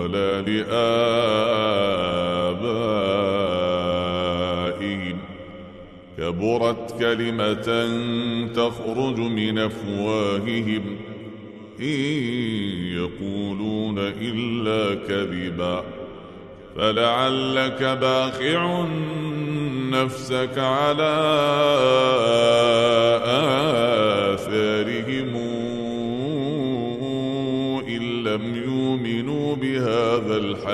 ولا لآبائهم. كبرت كلمة تخرج من أفواههم. إن يقولون إلا كذبا. فلعلك باخع نفسك على آثارهم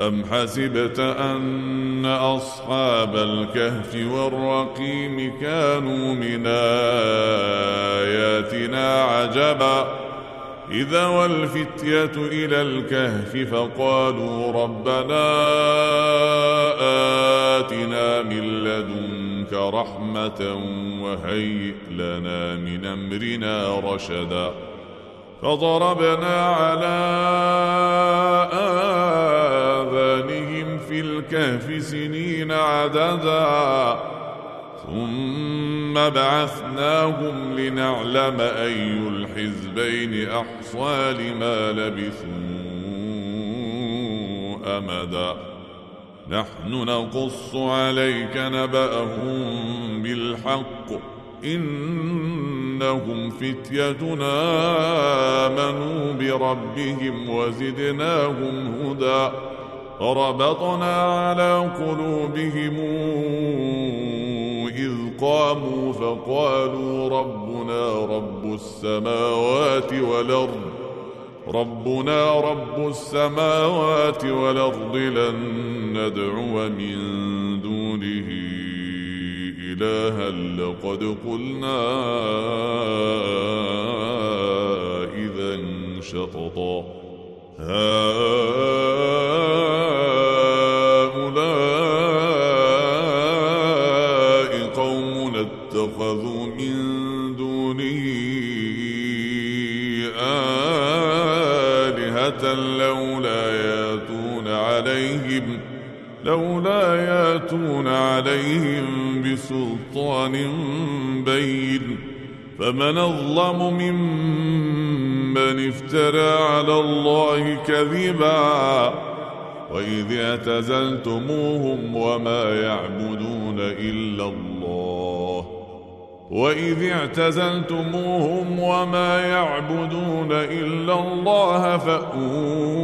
أم حسبت أن أصحاب الكهف والرقيم كانوا من آياتنا عجبا؟ إذا والفتية إلى الكهف فقالوا ربنا آتنا من لدنك رحمة وهيئ لنا من أمرنا رشدا. فضربنا على آذانهم في الكهف سنين عددا ثم بعثناهم لنعلم أي الحزبين أحصى لما لبثوا أمدا. نحن نقص عليك نبأهم بالحق. إنهم فتيتنا آمنوا بربهم وزدناهم هدى. وربطنا على قلوبهم إذ قاموا فقالوا ربنا رب السماوات والأرض ربنا رب السماوات والأرض لن ندعو من دونه إلها لقد قلنا إذا شططا. هؤلاء لولا ياتون عليهم بسلطان بين فمن أظلم ممن افترى على الله كذبا وإذ اعتزلتموهم وما يعبدون إلا الله وإذ اعتزلتموهم وما يعبدون إلا الله فأووا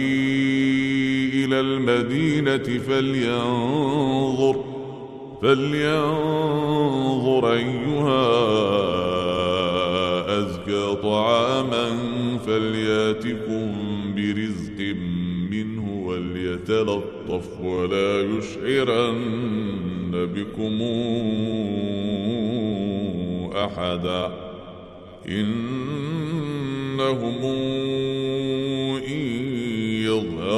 إلى المدينة فلينظر فلينظر أيها أزكى طعاما فليأتكم برزق منه وليتلطف ولا يشعرن بكم أحدا. إنهم ان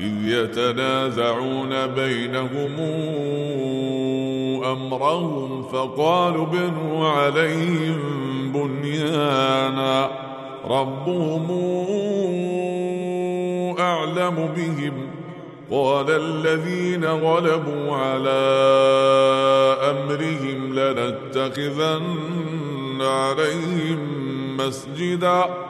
اذ يتنازعون بينهم أمرهم فقالوا بنوا عليهم بنيانا ربهم أعلم بهم. قال الذين غلبوا على أمرهم لنتخذن عليهم مسجدا.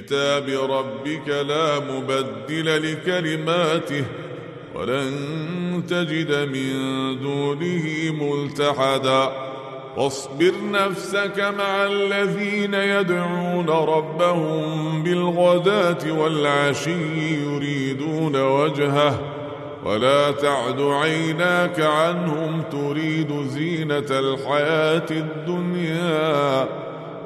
كتاب ربك لا مبدل لكلماته ولن تجد من دونه ملتحدا. واصبر نفسك مع الذين يدعون ربهم بالغداة والعشي يريدون وجهه ولا تعد عيناك عنهم تريد زينة الحياة الدنيا.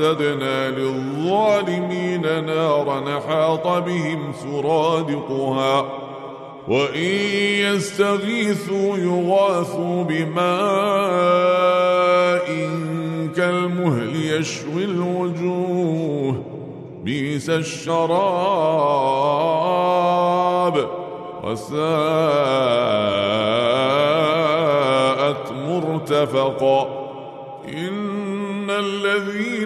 أعتدنا للظالمين نارا حاط بهم سرادقها. وإن يستغيثوا يغاثوا بماء كالمهل يشوي الوجوه. بئس الشراب. وساءت مرتفقا.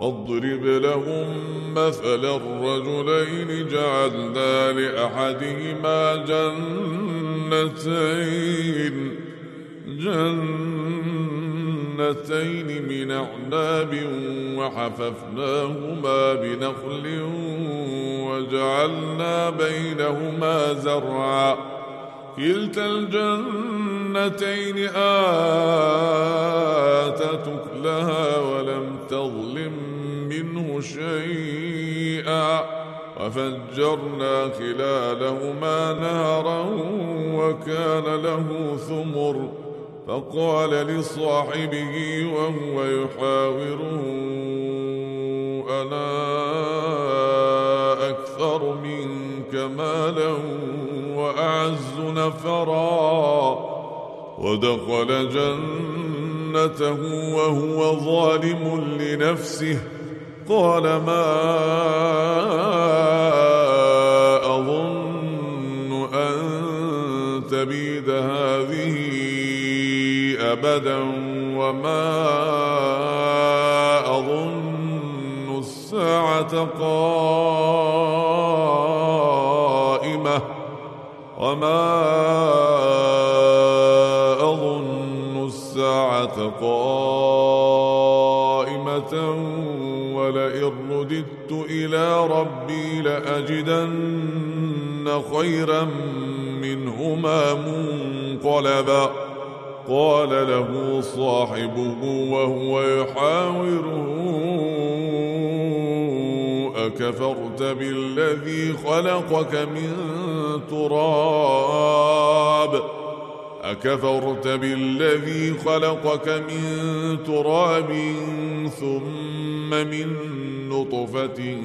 واضرب لهم مثل الرجلين جعلنا لأحدهما جنتين. جنتين من أعناب وحففناهما بنخل وجعلنا بينهما زرعا. كلتا الجنتين آتت أكلها ولم تظلم منه شيئا وفجرنا خلالهما نهرا وكان له ثمر فقال لصاحبه وهو يحاوره أنا أكثر منك مالا وأعز نفرا ودخل جنته وهو ظالم لنفسه قال ما أظن أن تبيد هذه أبدا وما أظن الساعة قائمة وما أظن الساعة قائمة إلى ربي لأجدن خيرا منهما منقلبا. قال له صاحبه وهو يحاوره أكفرت بالذي خلقك من تراب؟ أكفرت بالذي خلقك من تراب ثم من نطفة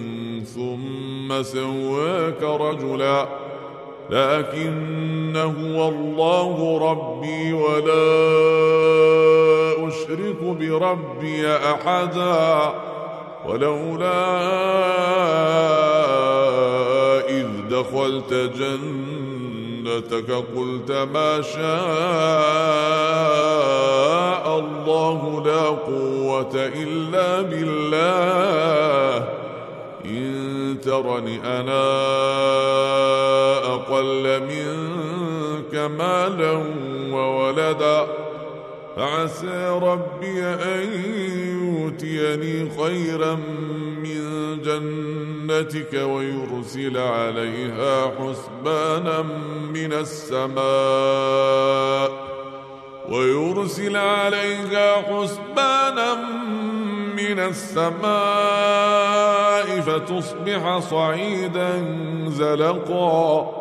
ثم سواك رجلاً لكن هو الله ربي ولا أشرك بربي أحدا ولولا إذ دخلت جنتك قلت ما شاء الله لا قوة إلا بالله. إن ترني أنا أقل منك مالا وولدا. فعسى ربي أن يؤتيني خيرا من جنتك ويرسل عليها حسبانا من السماء ويرسل عليها حسبانا من السماء فتصبح صعيدا زلقا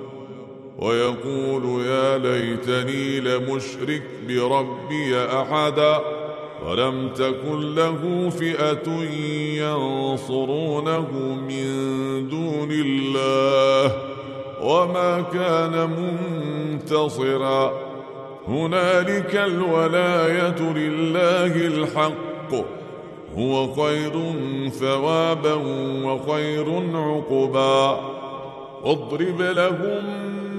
ويقول يا ليتني لمشرك بربي أحدا ولم تكن له فئة ينصرونه من دون الله وما كان منتصرا. هنالك الولاية لله الحق. هو خير ثوابا وخير عقبا. اضرب لهم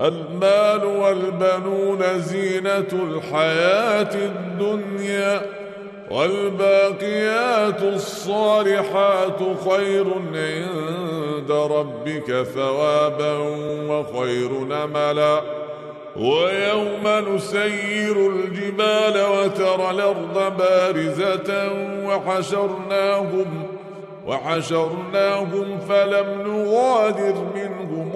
المال والبنون زينة الحياة الدنيا والباقيات الصالحات خير عند ربك ثوابا وخير نملا ويوم نسير الجبال وترى الأرض بارزة وحشرناهم وحشرناهم فلم نغادر منهم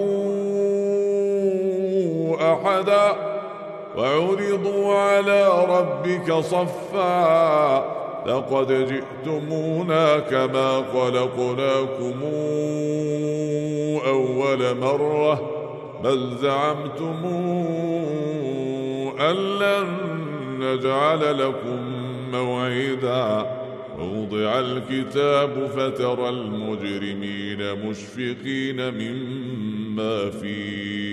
أحدا وعرضوا على ربك صفا لقد جئتمونا كما خلقناكم أول مرة بل زعمتم أن لن نجعل لكم موعدا. ووضع الكتاب فترى المجرمين مشفقين مما فيه.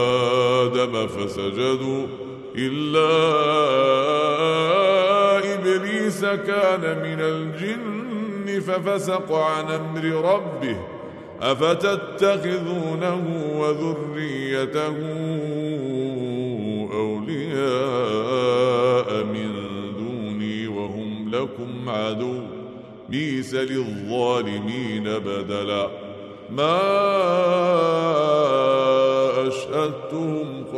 فسجدوا إلا إبليس كان من الجن ففسق عن أمر ربه أفتتخذونه وذريته أولياء من دوني وهم لكم عدو بيس للظالمين بدلا ما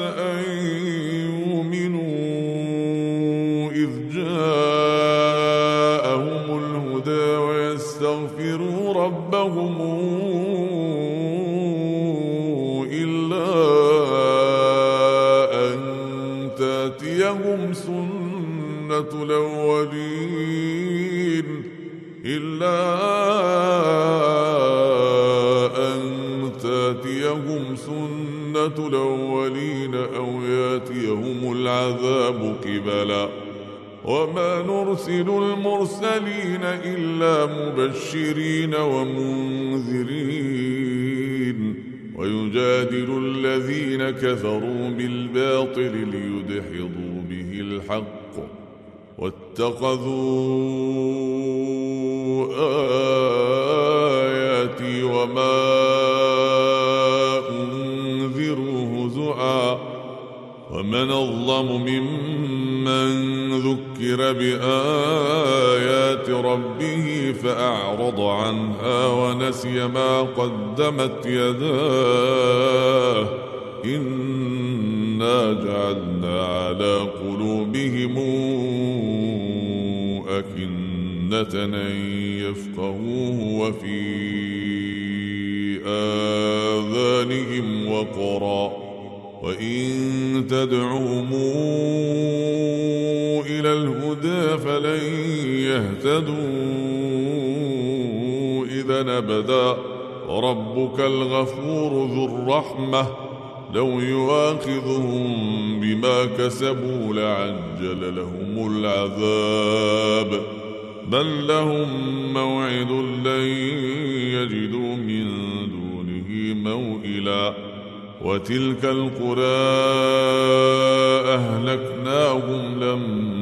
أن يؤمنوا إذ جاءهم الهدى ويستغفروا ربهم تأتيهم سنة الأولين إلا أن تأتيهم سنة الأولين. العذاب قبلا وما نرسل المرسلين إلا مبشرين ومنذرين ويجادل الذين كفروا بالباطل ليدحضوا به الحق واتخذوا بآيات ربه فأعرض عنها ونسي ما قدمت يداه. إنا جعلنا على قلوبهم أكنة أن يفقهوه وفي آذانهم وقرا. وإن تدعوهم إلى الهدى فلن يهتدوا. إذا أبدا ربك الغفور ذو الرحمة. لو يواخذهم بما كسبوا لعجل لهم العذاب. بل لهم موعد لن يجدوا من دونه موئلا. وتلك القرى أهلكناهم لما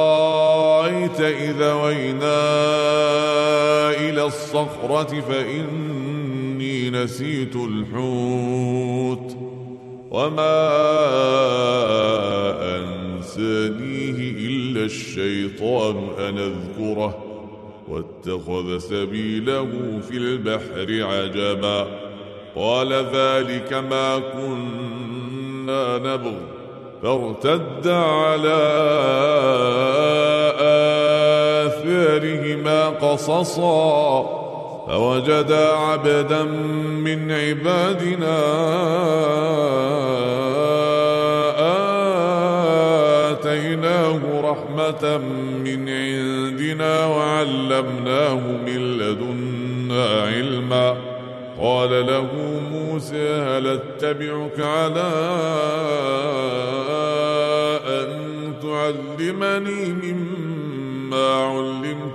أرايت إذا وينا إلى الصخرة فإني نسيت الحوت وما أنسانيه إلا الشيطان أن أذكره واتخذ سبيله في البحر عجبا قال ذلك ما كنا نبغي فارتد على قصصا فوجدا عبدا من عبادنا آتيناه رحمة من عندنا وعلمناه من لدنا علما. قال له موسى هل أتبعك على أن تعلمني علمت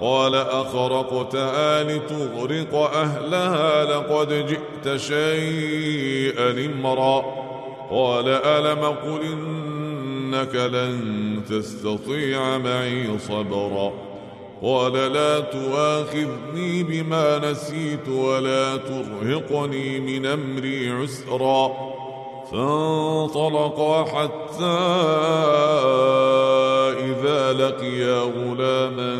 قال أخرقتها لتغرق أهلها لقد جئت شيئا إمرا. قال ألم قل إنك لن تستطيع معي صبرا. قال لا تواخذني بما نسيت ولا ترهقني من أمري عسرا. فانطلقا حتى إذا لقيا غلاما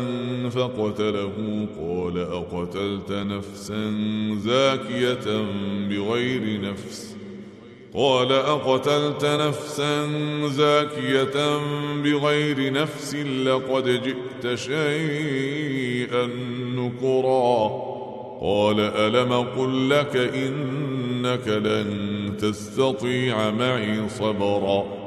فقتله قال أقتلت نفسا زاكية بغير نفس. قال أقتلت نفسا زاكية بغير نفس لقد جئت شيئا نكرا. قال ألم قل لك إنك لن تستطيع معي صبرا.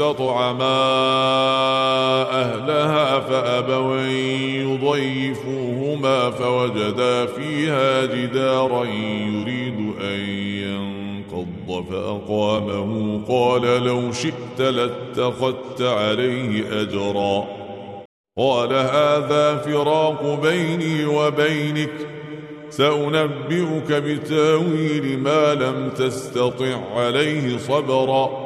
استطعما أهلها فأبوا يضيفوهما فوجدا فيها جدارا يريد أن ينقض فأقامه قال لو شئت لاتخذت عليه أجرا قال هذا فراق بيني وبينك سأنبئك بتاويل ما لم تستطع عليه صبرا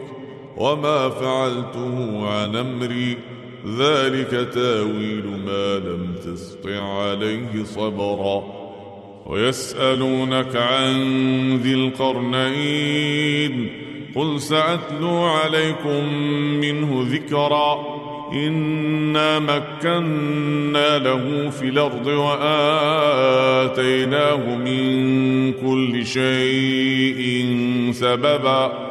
وما فعلته عن أمري. ذلك تاويل ما لم تسطع عليه صبرا. ويسألونك عن ذي القرنين. قل سأتلو عليكم منه ذكرا. إنا مكنا له في الأرض وآتيناه من كل شيء سببا.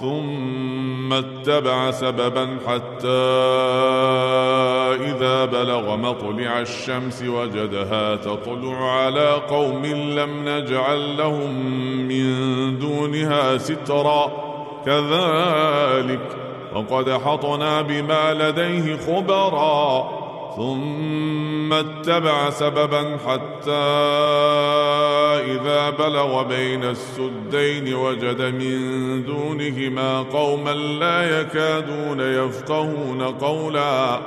ثم اتبع سببا حتى إذا بلغ مطلع الشمس وجدها تطلع على قوم لم نجعل لهم من دونها سترا. كذلك وقد حطنا بما لديه خبرا. ثم اتبع سببا حتى إذا بلغ بين السدين وجد من دونهما قوما لا يكادون يفقهون قولا.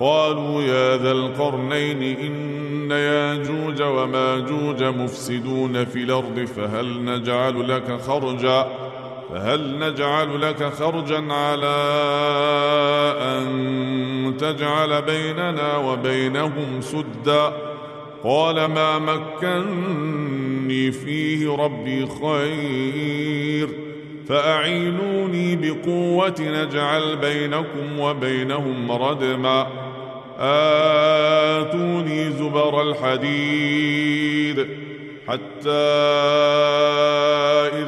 قالوا يا ذا القرنين إن ياجوج وماجوج مفسدون في الأرض فهل نجعل لك خرجاً؟ فهل نجعل لك خرجا على أن تجعل بيننا وبينهم سدا؟ قال ما مكني فيه ربي خير. فأعينوني بقوة نجعل بينكم وبينهم ردما. آتوني زبر الحديد حتى إذا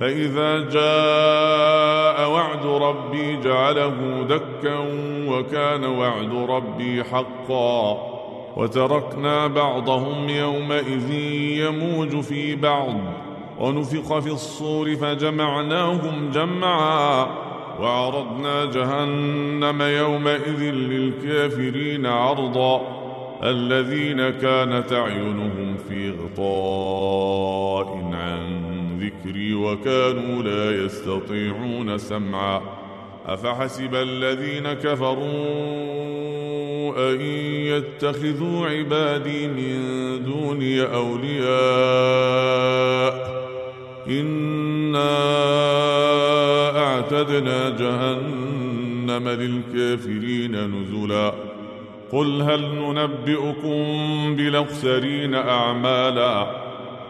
فإذا جاء وعد ربي جعله دكا وكان وعد ربي حقا. وتركنا بعضهم يومئذ يموج في بعض. ونفخ في الصور فجمعناهم جمعا. وعرضنا جهنم يومئذ للكافرين عرضا. الذين كانت أعينهم في غطاء ذكري وكانوا لا يستطيعون سمعا. أفحسب الذين كفروا أن يتخذوا عبادي من دوني أولياء؟ إنا أعتدنا جهنم للكافرين نزلا. قل هل ننبئكم بالاخسرين أعمالا؟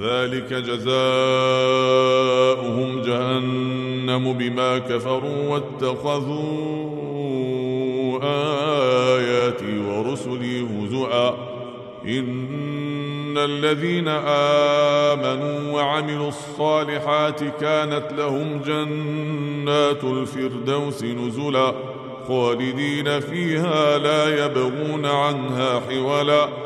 ذلك جزاؤهم جهنم بما كفروا واتخذوا آياتي ورسلي هزؤا. إن الذين آمنوا وعملوا الصالحات كانت لهم جنات الفردوس نزلا خالدين فيها لا يبغون عنها حولا.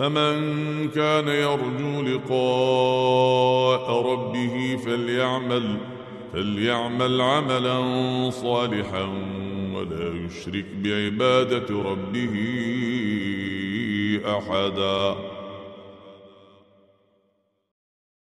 فمن كان يرجو لقاء ربه فليعمل فليعمل عملا صالحا ولا يشرك بعبادة ربه احدا.